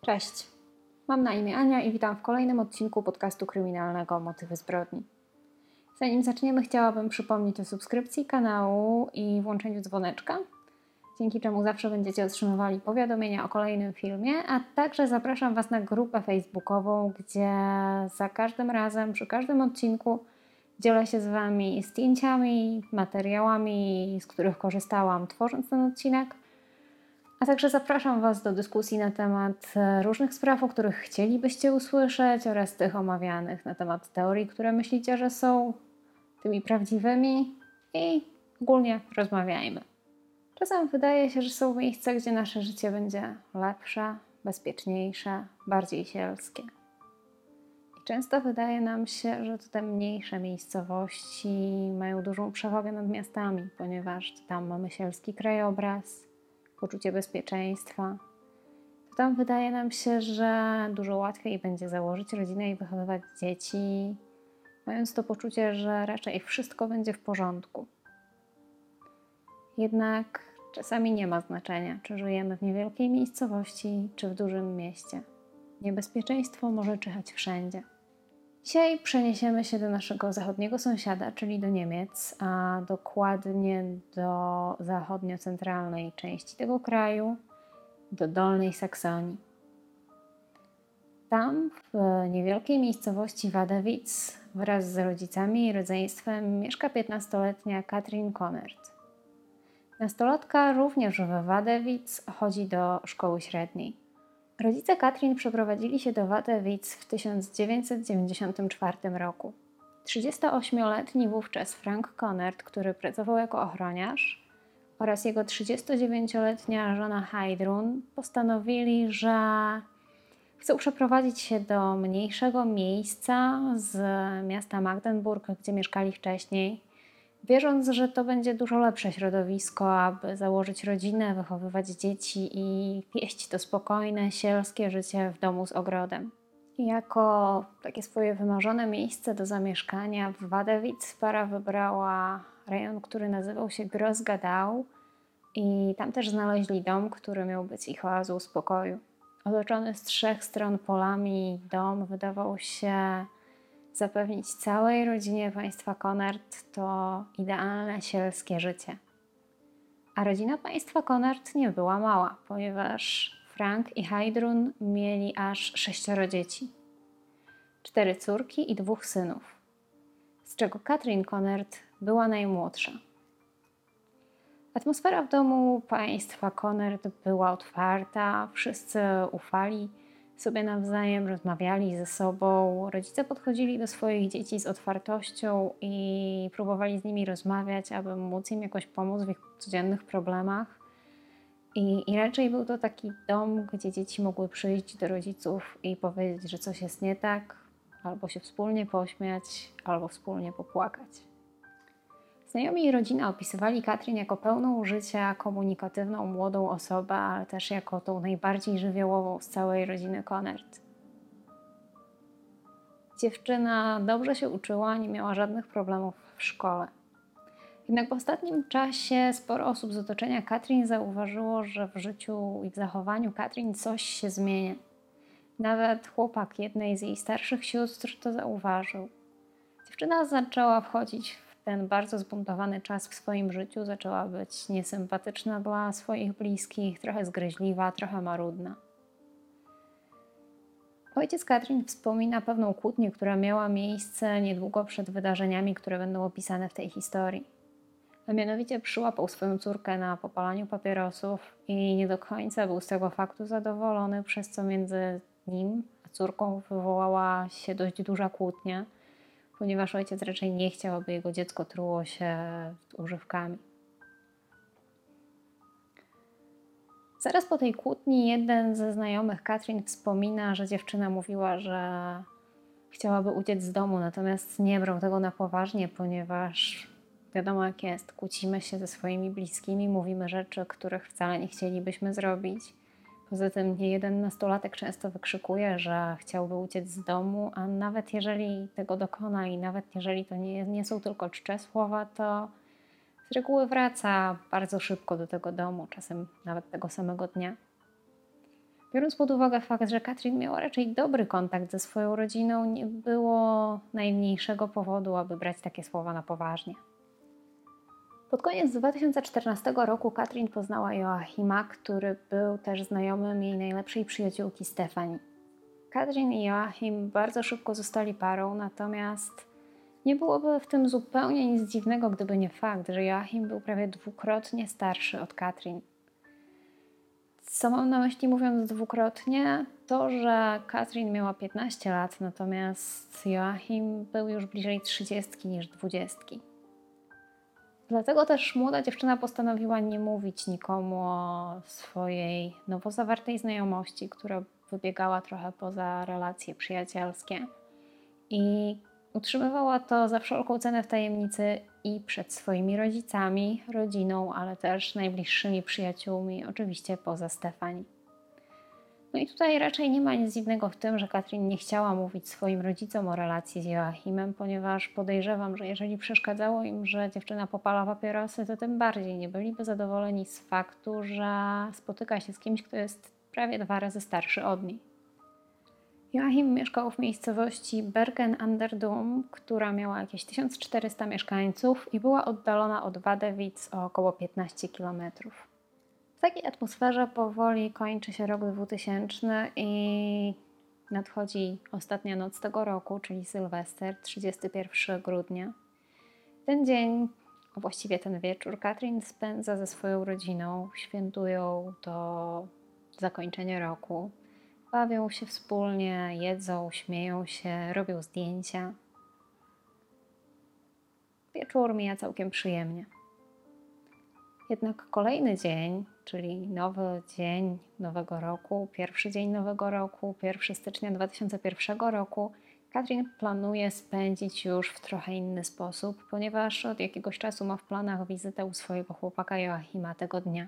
Cześć. Mam na imię Ania i witam w kolejnym odcinku podcastu kryminalnego Motywy zbrodni. Zanim zaczniemy, chciałabym przypomnieć o subskrypcji kanału i włączeniu dzwoneczka, dzięki czemu zawsze będziecie otrzymywali powiadomienia o kolejnym filmie, a także zapraszam Was na grupę facebookową, gdzie za każdym razem, przy każdym odcinku dzielę się z Wami zdjęciami, materiałami, z których korzystałam tworząc ten odcinek – a także zapraszam Was do dyskusji na temat e, różnych spraw, o których chcielibyście usłyszeć, oraz tych omawianych na temat teorii, które myślicie, że są tymi prawdziwymi i ogólnie rozmawiajmy. Czasem wydaje się, że są miejsca, gdzie nasze życie będzie lepsze, bezpieczniejsze, bardziej sielskie. I często wydaje nam się, że te mniejsze miejscowości mają dużą przewagę nad miastami, ponieważ tam mamy sielski krajobraz, poczucie bezpieczeństwa, to tam wydaje nam się, że dużo łatwiej będzie założyć rodzinę i wychowywać dzieci, mając to poczucie, że raczej wszystko będzie w porządku. Jednak czasami nie ma znaczenia, czy żyjemy w niewielkiej miejscowości, czy w dużym mieście. Niebezpieczeństwo może czyhać wszędzie. Dzisiaj przeniesiemy się do naszego zachodniego sąsiada, czyli do Niemiec, a dokładnie do zachodnio-centralnej części tego kraju, do Dolnej Saksonii. Tam, w niewielkiej miejscowości Wadewitz, wraz z rodzicami i rodzeństwem mieszka 15-letnia Katrin Konert. Nastolatka również w Wadewitz chodzi do szkoły średniej. Rodzice Katrin przeprowadzili się do Wadewic w 1994 roku. 38-letni wówczas Frank Conard, który pracował jako ochroniarz, oraz jego 39-letnia żona Heidrun postanowili, że chcą przeprowadzić się do mniejszego miejsca z miasta Magdeburg, gdzie mieszkali wcześniej, wierząc, że to będzie dużo lepsze środowisko, aby założyć rodzinę, wychowywać dzieci i pieść to spokojne, sielskie życie w domu z ogrodem. Jako takie swoje wymarzone miejsce do zamieszkania w Wadewic para wybrała rejon, który nazywał się Grossgadau i tam też znaleźli dom, który miał być ich oazą spokoju. Otoczony z trzech stron polami dom wydawał się zapewnić całej rodzinie państwa Konard to idealne sielskie życie. A rodzina państwa Konard nie była mała, ponieważ Frank i Heidrun mieli aż sześcioro dzieci. Cztery córki i dwóch synów, z czego Katrin Konard była najmłodsza. Atmosfera w domu państwa Konard była otwarta, wszyscy ufali sobie nawzajem rozmawiali ze sobą. Rodzice podchodzili do swoich dzieci z otwartością i próbowali z nimi rozmawiać, aby móc im jakoś pomóc w ich codziennych problemach. I, I raczej był to taki dom, gdzie dzieci mogły przyjść do rodziców i powiedzieć, że coś jest nie tak, albo się wspólnie pośmiać, albo wspólnie popłakać. Znajomi i rodzina opisywali Katrin jako pełną życia, komunikatywną, młodą osobę, ale też jako tą najbardziej żywiołową z całej rodziny Konert. Dziewczyna dobrze się uczyła, nie miała żadnych problemów w szkole. Jednak w ostatnim czasie sporo osób z otoczenia Katrin zauważyło, że w życiu i w zachowaniu Katrin coś się zmienia. Nawet chłopak jednej z jej starszych sióstr to zauważył. Dziewczyna zaczęła wchodzić ten bardzo zbuntowany czas w swoim życiu zaczęła być niesympatyczna dla swoich bliskich, trochę zgryźliwa, trochę marudna. Ojciec Katrin wspomina pewną kłótnię, która miała miejsce niedługo przed wydarzeniami, które będą opisane w tej historii. A mianowicie przyłapał swoją córkę na popalaniu papierosów i nie do końca był z tego faktu zadowolony, przez co między nim a córką wywołała się dość duża kłótnia – ponieważ ojciec raczej nie chciał, aby jego dziecko truło się używkami. Zaraz po tej kłótni jeden ze znajomych Katrin wspomina, że dziewczyna mówiła, że chciałaby uciec z domu, natomiast nie brał tego na poważnie, ponieważ wiadomo jak jest, kłócimy się ze swoimi bliskimi, mówimy rzeczy, których wcale nie chcielibyśmy zrobić. Poza tym nie jeden nastolatek często wykrzykuje, że chciałby uciec z domu, a nawet jeżeli tego dokona i nawet jeżeli to nie, nie są tylko czcze słowa, to z reguły wraca bardzo szybko do tego domu, czasem nawet tego samego dnia. Biorąc pod uwagę fakt, że Katrin miała raczej dobry kontakt ze swoją rodziną, nie było najmniejszego powodu, aby brać takie słowa na poważnie. Pod koniec 2014 roku Katrin poznała Joachima, który był też znajomym jej najlepszej przyjaciółki Stefani. Katrin i Joachim bardzo szybko zostali parą, natomiast nie byłoby w tym zupełnie nic dziwnego, gdyby nie fakt, że Joachim był prawie dwukrotnie starszy od Katrin. Co mam na myśli mówiąc dwukrotnie? To, że Katrin miała 15 lat, natomiast Joachim był już bliżej 30 niż 20. Dlatego też młoda dziewczyna postanowiła nie mówić nikomu o swojej nowo zawartej znajomości, która wybiegała trochę poza relacje przyjacielskie. I utrzymywała to za wszelką cenę w tajemnicy i przed swoimi rodzicami, rodziną, ale też najbliższymi przyjaciółmi, oczywiście poza Stefani. No i tutaj raczej nie ma nic dziwnego w tym, że Katrin nie chciała mówić swoim rodzicom o relacji z Joachimem, ponieważ podejrzewam, że jeżeli przeszkadzało im, że dziewczyna popala papierosy, to tym bardziej nie byliby zadowoleni z faktu, że spotyka się z kimś, kto jest prawie dwa razy starszy od niej. Joachim mieszkał w miejscowości Bergen an der Dum, która miała jakieś 1400 mieszkańców i była oddalona od Wadewic o około 15 kilometrów. W takiej atmosferze powoli kończy się rok 2000 i nadchodzi ostatnia noc tego roku, czyli Sylwester, 31 grudnia. Ten dzień, a właściwie ten wieczór, Katrin spędza ze swoją rodziną, świętują to zakończenie roku. Bawią się wspólnie, jedzą, śmieją się, robią zdjęcia. Wieczór mija całkiem przyjemnie. Jednak kolejny dzień, czyli nowy dzień nowego roku, pierwszy dzień nowego roku, 1 stycznia 2001 roku, Katrin planuje spędzić już w trochę inny sposób, ponieważ od jakiegoś czasu ma w planach wizytę u swojego chłopaka Joachima tego dnia.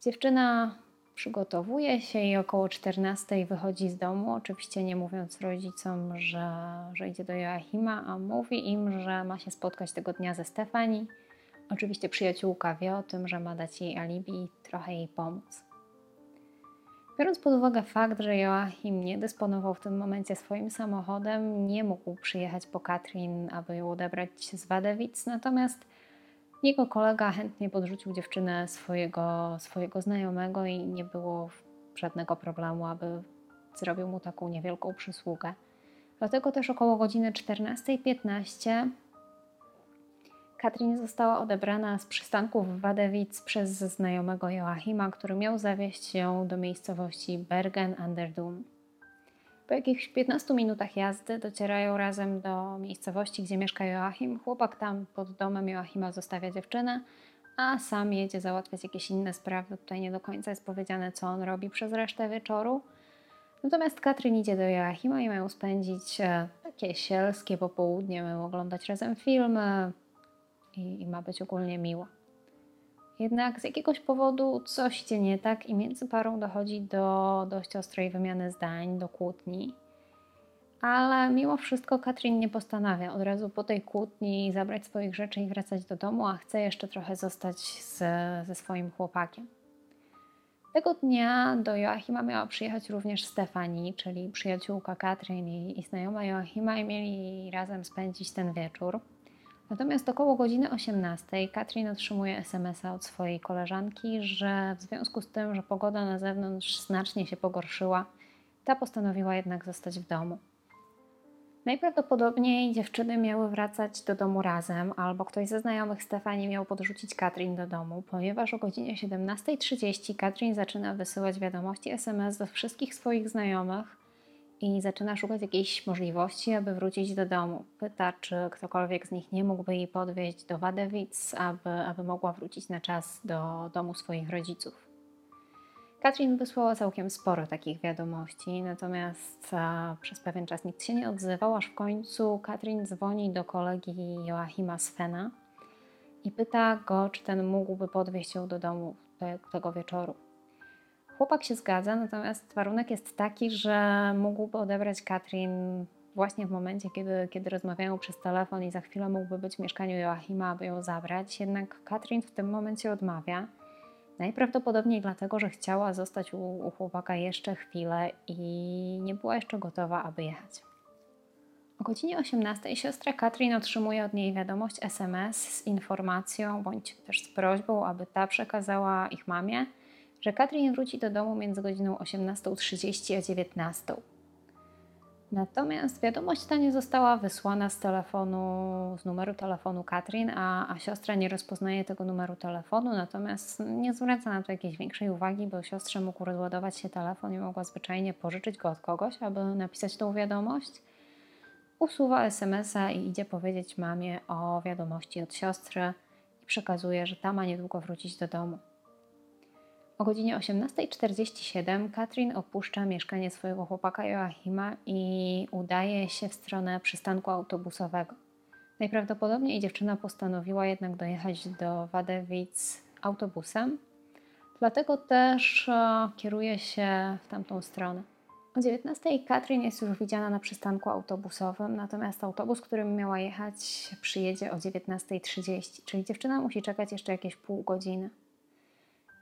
Dziewczyna przygotowuje się i około 14 wychodzi z domu, oczywiście nie mówiąc rodzicom, że, że idzie do Joachima, a mówi im, że ma się spotkać tego dnia ze Stefani Oczywiście przyjaciółka wie o tym, że ma dać jej alibi i trochę jej pomóc. Biorąc pod uwagę fakt, że Joachim nie dysponował w tym momencie swoim samochodem, nie mógł przyjechać po Katrin, aby ją odebrać z Wadewic, natomiast jego kolega chętnie podrzucił dziewczynę swojego, swojego znajomego i nie było żadnego problemu, aby zrobił mu taką niewielką przysługę. Dlatego też około godziny 14.15 Katrin została odebrana z przystanku w Wadewic przez znajomego Joachima, który miał zawieźć ją do miejscowości Bergen an. Po jakichś 15 minutach jazdy docierają razem do miejscowości, gdzie mieszka Joachim. Chłopak tam pod domem Joachima zostawia dziewczynę, a sam jedzie załatwiać jakieś inne sprawy. Tutaj nie do końca jest powiedziane, co on robi przez resztę wieczoru. Natomiast Katrin idzie do Joachima i mają spędzić e, takie sielskie popołudnie, mają oglądać razem filmy, i, i ma być ogólnie miło. Jednak z jakiegoś powodu coś idzie nie tak i między parą dochodzi do dość ostrej wymiany zdań, do kłótni. Ale mimo wszystko Katrin nie postanawia od razu po tej kłótni zabrać swoich rzeczy i wracać do domu, a chce jeszcze trochę zostać z, ze swoim chłopakiem. Tego dnia do Joachima miała przyjechać również Stefani, czyli przyjaciółka Katrin i, i znajoma Joachima i mieli razem spędzić ten wieczór. Natomiast około godziny 18 Katrin otrzymuje SMS-a od swojej koleżanki, że w związku z tym, że pogoda na zewnątrz znacznie się pogorszyła, ta postanowiła jednak zostać w domu. Najprawdopodobniej dziewczyny miały wracać do domu razem, albo ktoś ze znajomych Stefani miał podrzucić Katrin do domu, ponieważ o godzinie 17.30 Katrin zaczyna wysyłać wiadomości SMS do wszystkich swoich znajomych, i zaczyna szukać jakiejś możliwości, aby wrócić do domu. Pyta, czy ktokolwiek z nich nie mógłby jej podwieźć do Wadewic, aby, aby mogła wrócić na czas do domu swoich rodziców. Katrin wysłała całkiem sporo takich wiadomości, natomiast a, przez pewien czas nikt się nie odzywał, aż w końcu Katrin dzwoni do kolegi Joachima Svena i pyta go, czy ten mógłby podwieźć ją do domu te, tego wieczoru. Chłopak się zgadza, natomiast warunek jest taki, że mógłby odebrać Katrin właśnie w momencie, kiedy, kiedy rozmawiają przez telefon i za chwilę mógłby być w mieszkaniu Joachima, aby ją zabrać. Jednak Katrin w tym momencie odmawia. Najprawdopodobniej dlatego, że chciała zostać u, u chłopaka jeszcze chwilę i nie była jeszcze gotowa, aby jechać. O godzinie 18 siostra Katrin otrzymuje od niej wiadomość SMS z informacją bądź też z prośbą, aby ta przekazała ich mamie, że Katrin wróci do domu między godziną 18.30 a 19.00. Natomiast wiadomość ta nie została wysłana z telefonu, z numeru telefonu Katrin, a, a siostra nie rozpoznaje tego numeru telefonu, natomiast nie zwraca na to jakiejś większej uwagi, bo siostrze mógł rozładować się telefon i mogła zwyczajnie pożyczyć go od kogoś, aby napisać tą wiadomość. Usuwa SMS-a i idzie powiedzieć mamie o wiadomości od siostry i przekazuje, że ta ma niedługo wrócić do domu. O godzinie 18.47 Katrin opuszcza mieszkanie swojego chłopaka Joachima i udaje się w stronę przystanku autobusowego. Najprawdopodobniej dziewczyna postanowiła jednak dojechać do Wadewic autobusem, dlatego też e, kieruje się w tamtą stronę. O 19.00 Katrin jest już widziana na przystanku autobusowym, natomiast autobus, którym miała jechać, przyjedzie o 19.30, czyli dziewczyna musi czekać jeszcze jakieś pół godziny.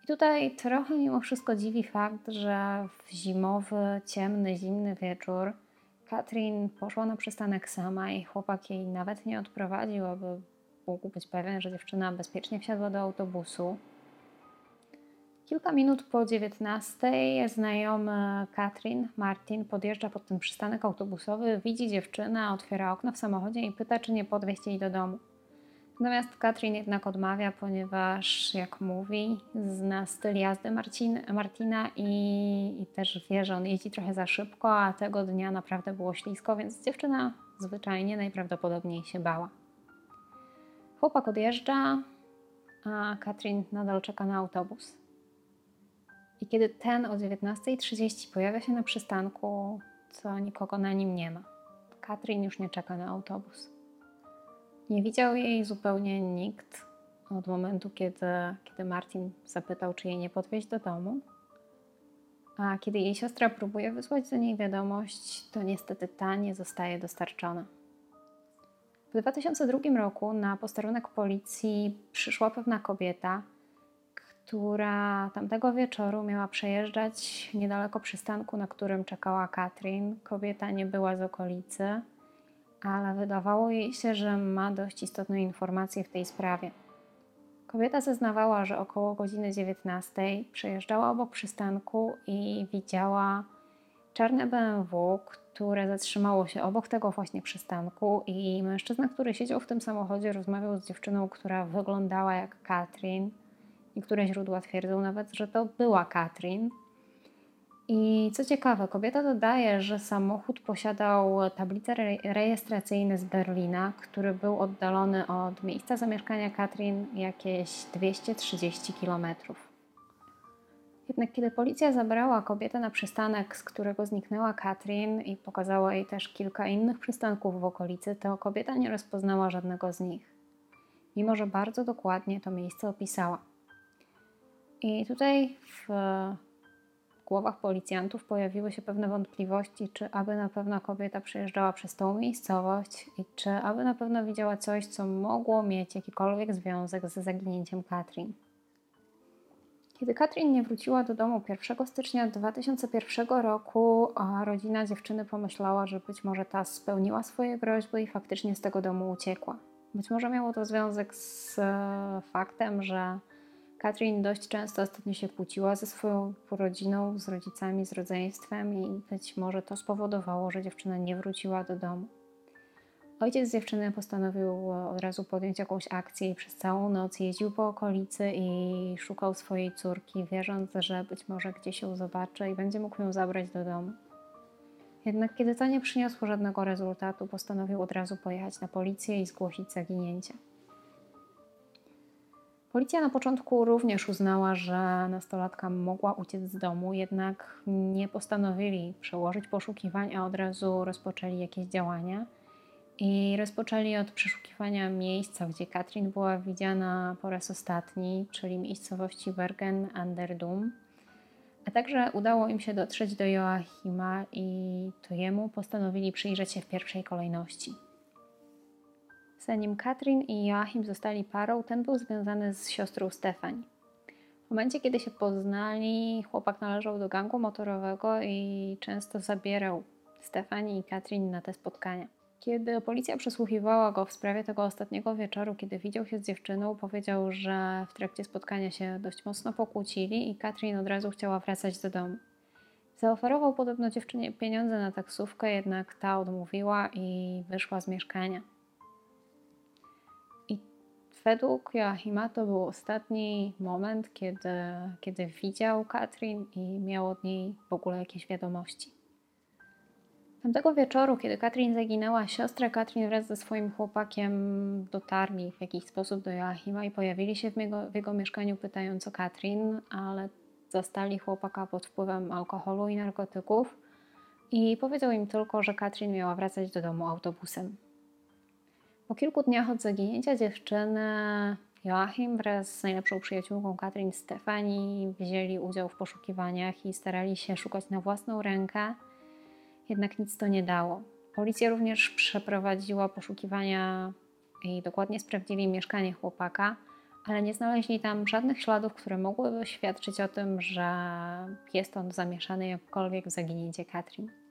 Tutaj trochę mimo wszystko dziwi fakt, że w zimowy, ciemny, zimny wieczór Katrin poszła na przystanek sama i chłopak jej nawet nie odprowadził, aby mógł być pewien, że dziewczyna bezpiecznie wsiadła do autobusu. Kilka minut po 19 znajomy Katrin, Martin, podjeżdża pod ten przystanek autobusowy, widzi dziewczynę, otwiera okno w samochodzie i pyta, czy nie podwieźć jej do domu. Natomiast Katrin jednak odmawia, ponieważ, jak mówi, zna styl jazdy Marcin, Martina i, i też wie, że on jeździ trochę za szybko, a tego dnia naprawdę było ślisko, więc dziewczyna zwyczajnie najprawdopodobniej się bała. Chłopak odjeżdża, a Katrin nadal czeka na autobus. I kiedy ten o 19.30 pojawia się na przystanku, to nikogo na nim nie ma. Katrin już nie czeka na autobus. Nie widział jej zupełnie nikt od momentu, kiedy, kiedy Martin zapytał, czy jej nie podwieźć do domu. A kiedy jej siostra próbuje wysłać do niej wiadomość, to niestety ta nie zostaje dostarczona. W 2002 roku na posterunek policji przyszła pewna kobieta, która tamtego wieczoru miała przejeżdżać niedaleko przystanku, na którym czekała Katrin. Kobieta nie była z okolicy ale wydawało jej się, że ma dość istotne informacje w tej sprawie. Kobieta zeznawała, że około godziny 19 przejeżdżała obok przystanku i widziała czarne BMW, które zatrzymało się obok tego właśnie przystanku i mężczyzna, który siedział w tym samochodzie, rozmawiał z dziewczyną, która wyglądała jak Katrin. Niektóre źródła twierdzą nawet, że to była Katrin. I co ciekawe, kobieta dodaje, że samochód posiadał tablice rejestracyjne z Berlina, który był oddalony od miejsca zamieszkania Katrin jakieś 230 km. Jednak kiedy policja zabrała kobietę na przystanek, z którego zniknęła Katrin i pokazała jej też kilka innych przystanków w okolicy, to kobieta nie rozpoznała żadnego z nich, mimo że bardzo dokładnie to miejsce opisała. I tutaj w głowach policjantów pojawiły się pewne wątpliwości, czy aby na pewno kobieta przejeżdżała przez tą miejscowość i czy aby na pewno widziała coś, co mogło mieć jakikolwiek związek ze zaginięciem Katrin. Kiedy Katrin nie wróciła do domu 1 stycznia 2001 roku, rodzina dziewczyny pomyślała, że być może ta spełniła swoje groźby i faktycznie z tego domu uciekła. Być może miało to związek z e, faktem, że Katrin dość często ostatnio się kłóciła ze swoją rodziną, z rodzicami, z rodzeństwem i być może to spowodowało, że dziewczyna nie wróciła do domu. Ojciec dziewczyny postanowił od razu podjąć jakąś akcję i przez całą noc jeździł po okolicy i szukał swojej córki, wierząc, że być może gdzieś ją zobaczy i będzie mógł ją zabrać do domu. Jednak kiedy to nie przyniosło żadnego rezultatu, postanowił od razu pojechać na policję i zgłosić zaginięcie. Policja na początku również uznała, że nastolatka mogła uciec z domu, jednak nie postanowili przełożyć poszukiwań, a od razu rozpoczęli jakieś działania. I rozpoczęli od przeszukiwania miejsca, gdzie Katrin była widziana po raz ostatni, czyli miejscowości Bergen an der Dum. A także udało im się dotrzeć do Joachima i to jemu postanowili przyjrzeć się w pierwszej kolejności. Zanim Katrin i Joachim zostali parą, ten był związany z siostrą Stefani. W momencie, kiedy się poznali, chłopak należał do gangu motorowego i często zabierał Stefani i Katrin na te spotkania. Kiedy policja przesłuchiwała go w sprawie tego ostatniego wieczoru, kiedy widział się z dziewczyną, powiedział, że w trakcie spotkania się dość mocno pokłócili i Katrin od razu chciała wracać do domu. Zaoferował podobno dziewczynie pieniądze na taksówkę, jednak ta odmówiła i wyszła z mieszkania. Według Joachima to był ostatni moment, kiedy, kiedy widział Katrin i miał od niej w ogóle jakieś wiadomości. Tamtego wieczoru, kiedy Katrin zaginęła, siostra Katrin wraz ze swoim chłopakiem dotarli w jakiś sposób do Joachima i pojawili się w jego, w jego mieszkaniu pytając o Katrin, ale zastali chłopaka pod wpływem alkoholu i narkotyków i powiedział im tylko, że Katrin miała wracać do domu autobusem. Po kilku dniach od zaginięcia dziewczyny Joachim wraz z najlepszą przyjaciółką Katrin Stefani wzięli udział w poszukiwaniach i starali się szukać na własną rękę, jednak nic to nie dało. Policja również przeprowadziła poszukiwania i dokładnie sprawdzili mieszkanie chłopaka, ale nie znaleźli tam żadnych śladów, które mogłyby świadczyć o tym, że jest on zamieszany jakkolwiek w zaginięcie Katrin.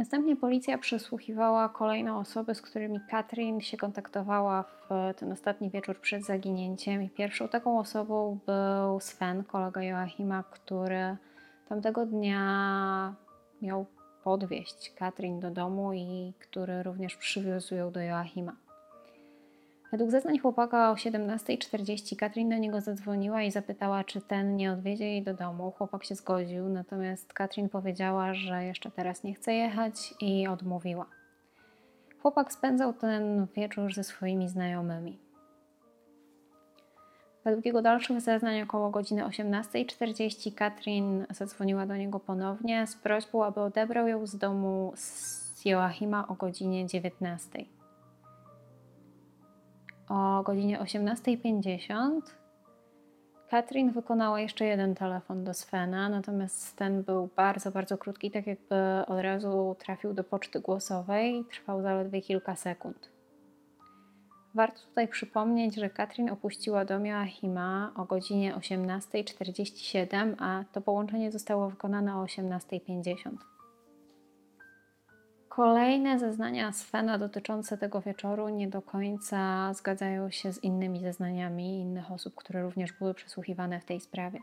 Następnie policja przesłuchiwała kolejne osoby, z którymi Katrin się kontaktowała w ten ostatni wieczór przed zaginięciem. I pierwszą taką osobą był Sven, kolega Joachima, który tamtego dnia miał podwieźć Katrin do domu i który również przywiózł ją do Joachima. Według zeznań chłopaka o 17.40 Katrin do niego zadzwoniła i zapytała, czy ten nie odwiedzie jej do domu. Chłopak się zgodził, natomiast Katrin powiedziała, że jeszcze teraz nie chce jechać i odmówiła. Chłopak spędzał ten wieczór ze swoimi znajomymi. Według jego dalszych zeznań około godziny 18.40 Katrin zadzwoniła do niego ponownie z prośbą, aby odebrał ją z domu z Joachima o godzinie 19.00 o godzinie 18.50 Katrin wykonała jeszcze jeden telefon do Svena, natomiast ten był bardzo, bardzo krótki, tak jakby od razu trafił do poczty głosowej, trwał zaledwie kilka sekund. Warto tutaj przypomnieć, że Katrin opuściła dom Joachima o godzinie 18.47, a to połączenie zostało wykonane o 18.50. Kolejne zeznania Svena dotyczące tego wieczoru nie do końca zgadzają się z innymi zeznaniami innych osób, które również były przesłuchiwane w tej sprawie.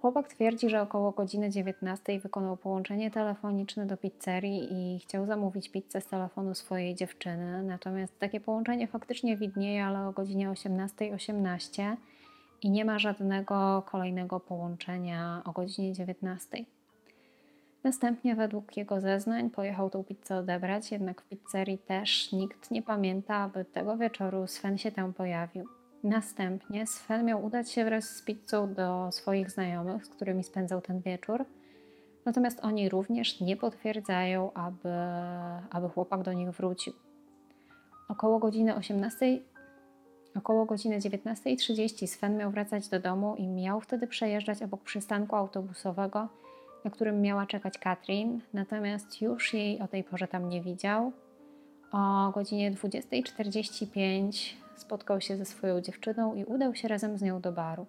Chłopak twierdzi, że około godziny 19 wykonał połączenie telefoniczne do pizzerii i chciał zamówić pizzę z telefonu swojej dziewczyny. Natomiast takie połączenie faktycznie widnieje, ale o godzinie 18.18 .18 i nie ma żadnego kolejnego połączenia o godzinie 19. Następnie według jego zeznań pojechał tą pizzę odebrać, jednak w pizzerii też nikt nie pamięta, aby tego wieczoru Sven się tam pojawił. Następnie Sven miał udać się wraz z pizzą do swoich znajomych, z którymi spędzał ten wieczór. Natomiast oni również nie potwierdzają, aby, aby chłopak do nich wrócił. Około godziny 18, około godziny 19.30 Sven miał wracać do domu i miał wtedy przejeżdżać obok przystanku autobusowego, na którym miała czekać Katrin, natomiast już jej o tej porze tam nie widział. O godzinie 20.45 spotkał się ze swoją dziewczyną i udał się razem z nią do baru.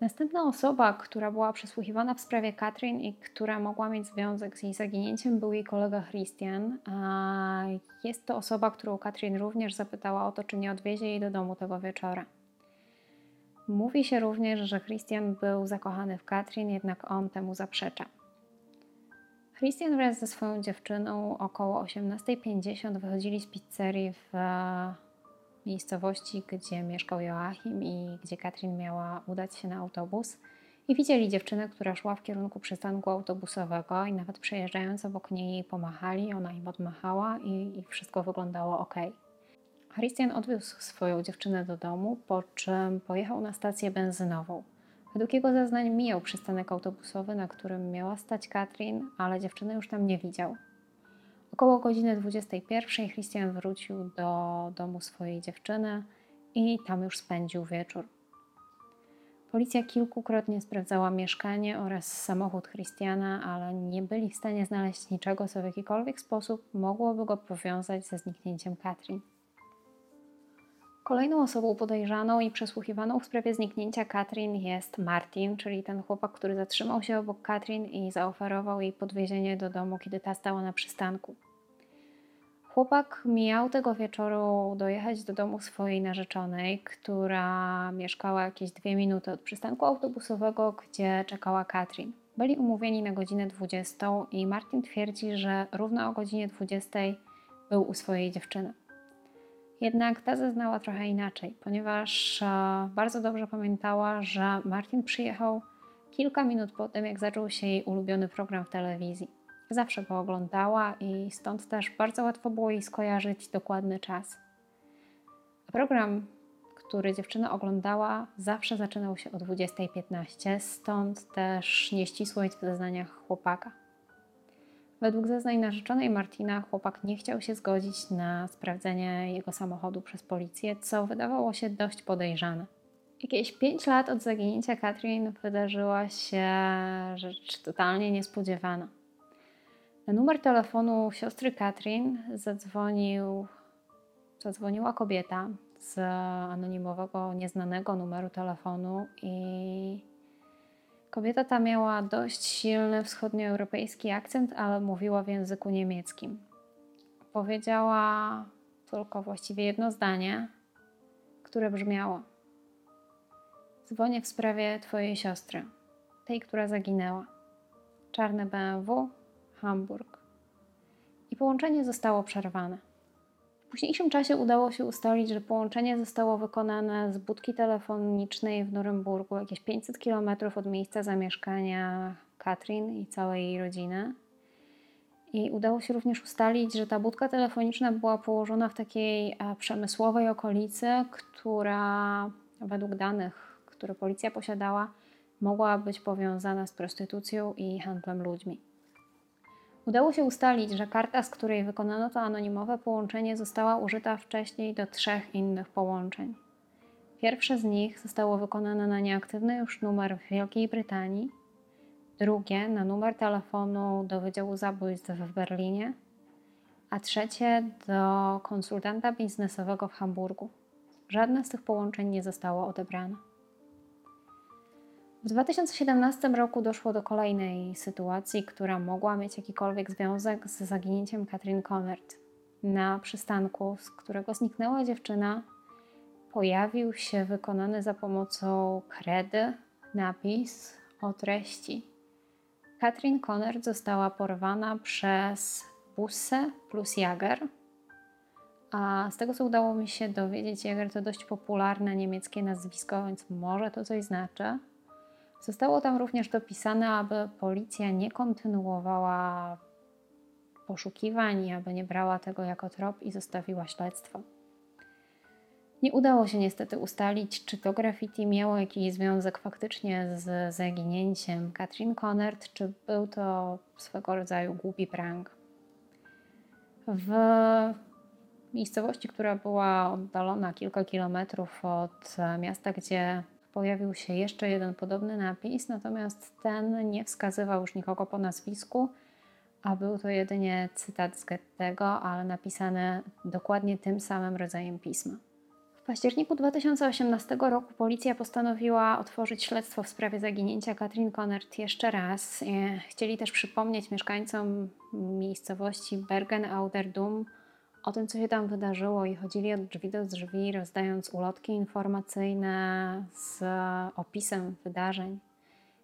Następna osoba, która była przesłuchiwana w sprawie Katrin i która mogła mieć związek z jej zaginięciem, był jej kolega Christian. Jest to osoba, którą Katrin również zapytała o to, czy nie odwiezie jej do domu tego wieczora. Mówi się również, że Christian był zakochany w Katrin, jednak on temu zaprzecza. Christian wraz ze swoją dziewczyną około 18.50 wychodzili z pizzerii w e, miejscowości, gdzie mieszkał Joachim i gdzie Katrin miała udać się na autobus. I widzieli dziewczynę, która szła w kierunku przystanku autobusowego i nawet przejeżdżając obok niej pomachali, ona im odmachała i, i wszystko wyglądało ok. Christian odwiózł swoją dziewczynę do domu, po czym pojechał na stację benzynową. Według jego zeznań mijał przystanek autobusowy, na którym miała stać Katrin, ale dziewczyny już tam nie widział. Około godziny 21 Christian wrócił do domu swojej dziewczyny i tam już spędził wieczór. Policja kilkukrotnie sprawdzała mieszkanie oraz samochód Christiana, ale nie byli w stanie znaleźć niczego, co w jakikolwiek sposób mogłoby go powiązać ze zniknięciem Katrin. Kolejną osobą podejrzaną i przesłuchiwaną w sprawie zniknięcia Katrin jest Martin, czyli ten chłopak, który zatrzymał się obok Katrin i zaoferował jej podwiezienie do domu, kiedy ta stała na przystanku. Chłopak miał tego wieczoru dojechać do domu swojej narzeczonej, która mieszkała jakieś dwie minuty od przystanku autobusowego, gdzie czekała Katrin. Byli umówieni na godzinę 20 i Martin twierdzi, że równo o godzinie 20 był u swojej dziewczyny. Jednak ta zeznała trochę inaczej, ponieważ e, bardzo dobrze pamiętała, że Martin przyjechał kilka minut po tym, jak zaczął się jej ulubiony program w telewizji. Zawsze go oglądała i stąd też bardzo łatwo było jej skojarzyć dokładny czas. Program, który dziewczyna oglądała, zawsze zaczynał się o 20.15, stąd też nieścisłość w zeznaniach chłopaka. Według zeznań narzeczonej Martina, chłopak nie chciał się zgodzić na sprawdzenie jego samochodu przez policję, co wydawało się dość podejrzane. Jakieś 5 lat od zaginięcia Katrin wydarzyła się rzecz totalnie niespodziewana. Na numer telefonu siostry Katrin zadzwonił, zadzwoniła kobieta z anonimowego, nieznanego numeru telefonu i kobieta ta miała dość silny wschodnioeuropejski akcent, ale mówiła w języku niemieckim. Powiedziała tylko właściwie jedno zdanie, które brzmiało: Dzwonię w sprawie Twojej siostry, tej, która zaginęła. Czarne BMW, Hamburg. I połączenie zostało przerwane. Późniejszym czasie udało się ustalić, że połączenie zostało wykonane z budki telefonicznej w Norymburgu, jakieś 500 km od miejsca zamieszkania Katrin i całej jej rodziny. I udało się również ustalić, że ta budka telefoniczna była położona w takiej e, przemysłowej okolicy, która według danych, które policja posiadała, mogła być powiązana z prostytucją i handlem ludźmi. Udało się ustalić, że karta, z której wykonano to anonimowe połączenie, została użyta wcześniej do trzech innych połączeń. Pierwsze z nich zostało wykonane na nieaktywny już numer w Wielkiej Brytanii, drugie na numer telefonu do Wydziału Zabójstw w Berlinie, a trzecie do konsultanta biznesowego w Hamburgu. Żadne z tych połączeń nie zostało odebrane. W 2017 roku doszło do kolejnej sytuacji, która mogła mieć jakikolwiek związek z zaginięciem Katrin Konert. Na przystanku, z którego zniknęła dziewczyna, pojawił się wykonany za pomocą kredy napis o treści. Katrin Konert została porwana przez Busse plus Jager. A z tego, co udało mi się dowiedzieć, Jager to dość popularne niemieckie nazwisko, więc może to coś znaczy. Zostało tam również dopisane, aby policja nie kontynuowała poszukiwań, aby nie brała tego jako trop i zostawiła śledztwo. Nie udało się niestety ustalić, czy to graffiti miało jakiś związek faktycznie z zaginięciem Katrin Conert, czy był to swego rodzaju głupi prank. W miejscowości, która była oddalona kilka kilometrów od miasta, gdzie pojawił się jeszcze jeden podobny napis, natomiast ten nie wskazywał już nikogo po nazwisku, a był to jedynie cytat z Goethego, ale napisany dokładnie tym samym rodzajem pisma. W październiku 2018 roku policja postanowiła otworzyć śledztwo w sprawie zaginięcia Katrin Konert jeszcze raz. Chcieli też przypomnieć mieszkańcom miejscowości Bergen-Auderdum o tym, co się tam wydarzyło i chodzili od drzwi do drzwi, rozdając ulotki informacyjne z opisem wydarzeń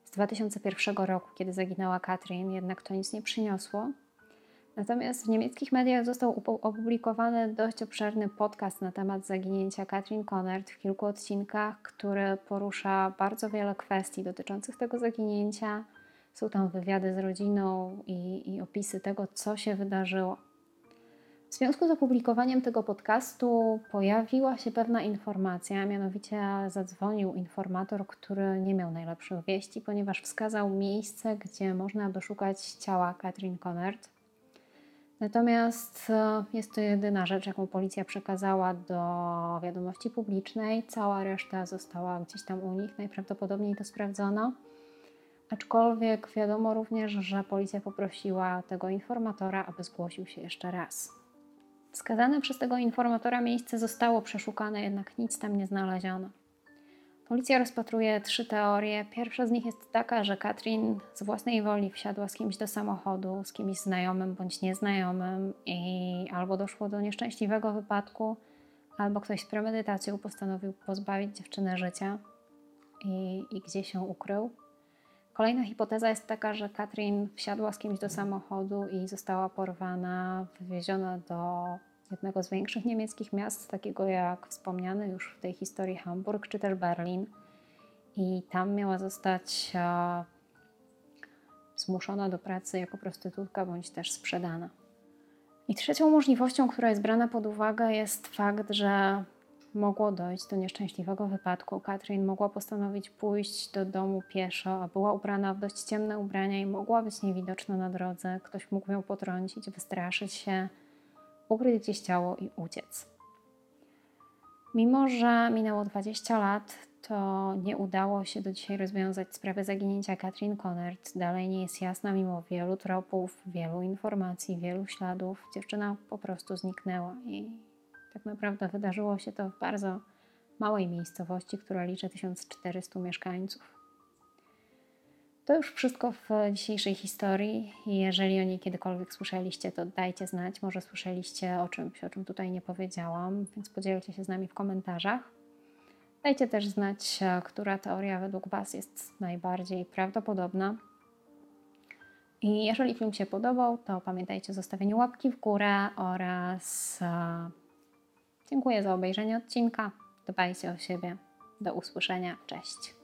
z 2001 roku, kiedy zaginęła Katrin, jednak to nic nie przyniosło. Natomiast w niemieckich mediach został opublikowany dość obszerny podcast na temat zaginięcia Katrin Konert w kilku odcinkach, który porusza bardzo wiele kwestii dotyczących tego zaginięcia. Są tam wywiady z rodziną i, i opisy tego, co się wydarzyło. W związku z opublikowaniem tego podcastu pojawiła się pewna informacja, mianowicie zadzwonił informator, który nie miał najlepszych wieści, ponieważ wskazał miejsce, gdzie można by szukać ciała Katrin Conert. Natomiast e, jest to jedyna rzecz, jaką policja przekazała do wiadomości publicznej. Cała reszta została gdzieś tam u nich, najprawdopodobniej to sprawdzono. Aczkolwiek wiadomo również, że policja poprosiła tego informatora, aby zgłosił się jeszcze raz. Wskazane przez tego informatora miejsce zostało przeszukane, jednak nic tam nie znaleziono. Policja rozpatruje trzy teorie. Pierwsza z nich jest taka, że Katrin z własnej woli wsiadła z kimś do samochodu, z kimś znajomym bądź nieznajomym i albo doszło do nieszczęśliwego wypadku, albo ktoś z premedytacją postanowił pozbawić dziewczynę życia i, i gdzie się ukrył. Kolejna hipoteza jest taka, że Katrin wsiadła z kimś do samochodu i została porwana, wywieziona do jednego z większych niemieckich miast, takiego jak wspomniany już w tej historii Hamburg czy też Berlin. I tam miała zostać e, zmuszona do pracy jako prostytutka bądź też sprzedana. I trzecią możliwością, która jest brana pod uwagę, jest fakt, że mogło dojść do nieszczęśliwego wypadku. Katrin mogła postanowić pójść do domu pieszo, a była ubrana w dość ciemne ubrania i mogła być niewidoczna na drodze. Ktoś mógł ją potrącić, wystraszyć się, ukryć gdzieś ciało i uciec. Mimo, że minęło 20 lat, to nie udało się do dzisiaj rozwiązać sprawy zaginięcia Katrin Konert. Dalej nie jest jasna, mimo wielu tropów, wielu informacji, wielu śladów. Dziewczyna po prostu zniknęła i tak naprawdę wydarzyło się to w bardzo małej miejscowości, która liczy 1400 mieszkańców. To już wszystko w dzisiejszej historii. Jeżeli o niej kiedykolwiek słyszeliście, to dajcie znać. Może słyszeliście o czymś, o czym tutaj nie powiedziałam, więc podzielcie się z nami w komentarzach. Dajcie też znać, która teoria według Was jest najbardziej prawdopodobna. I jeżeli film się podobał, to pamiętajcie o zostawieniu łapki w górę oraz e, dziękuję za obejrzenie odcinka. Dbajcie o siebie. Do usłyszenia. Cześć.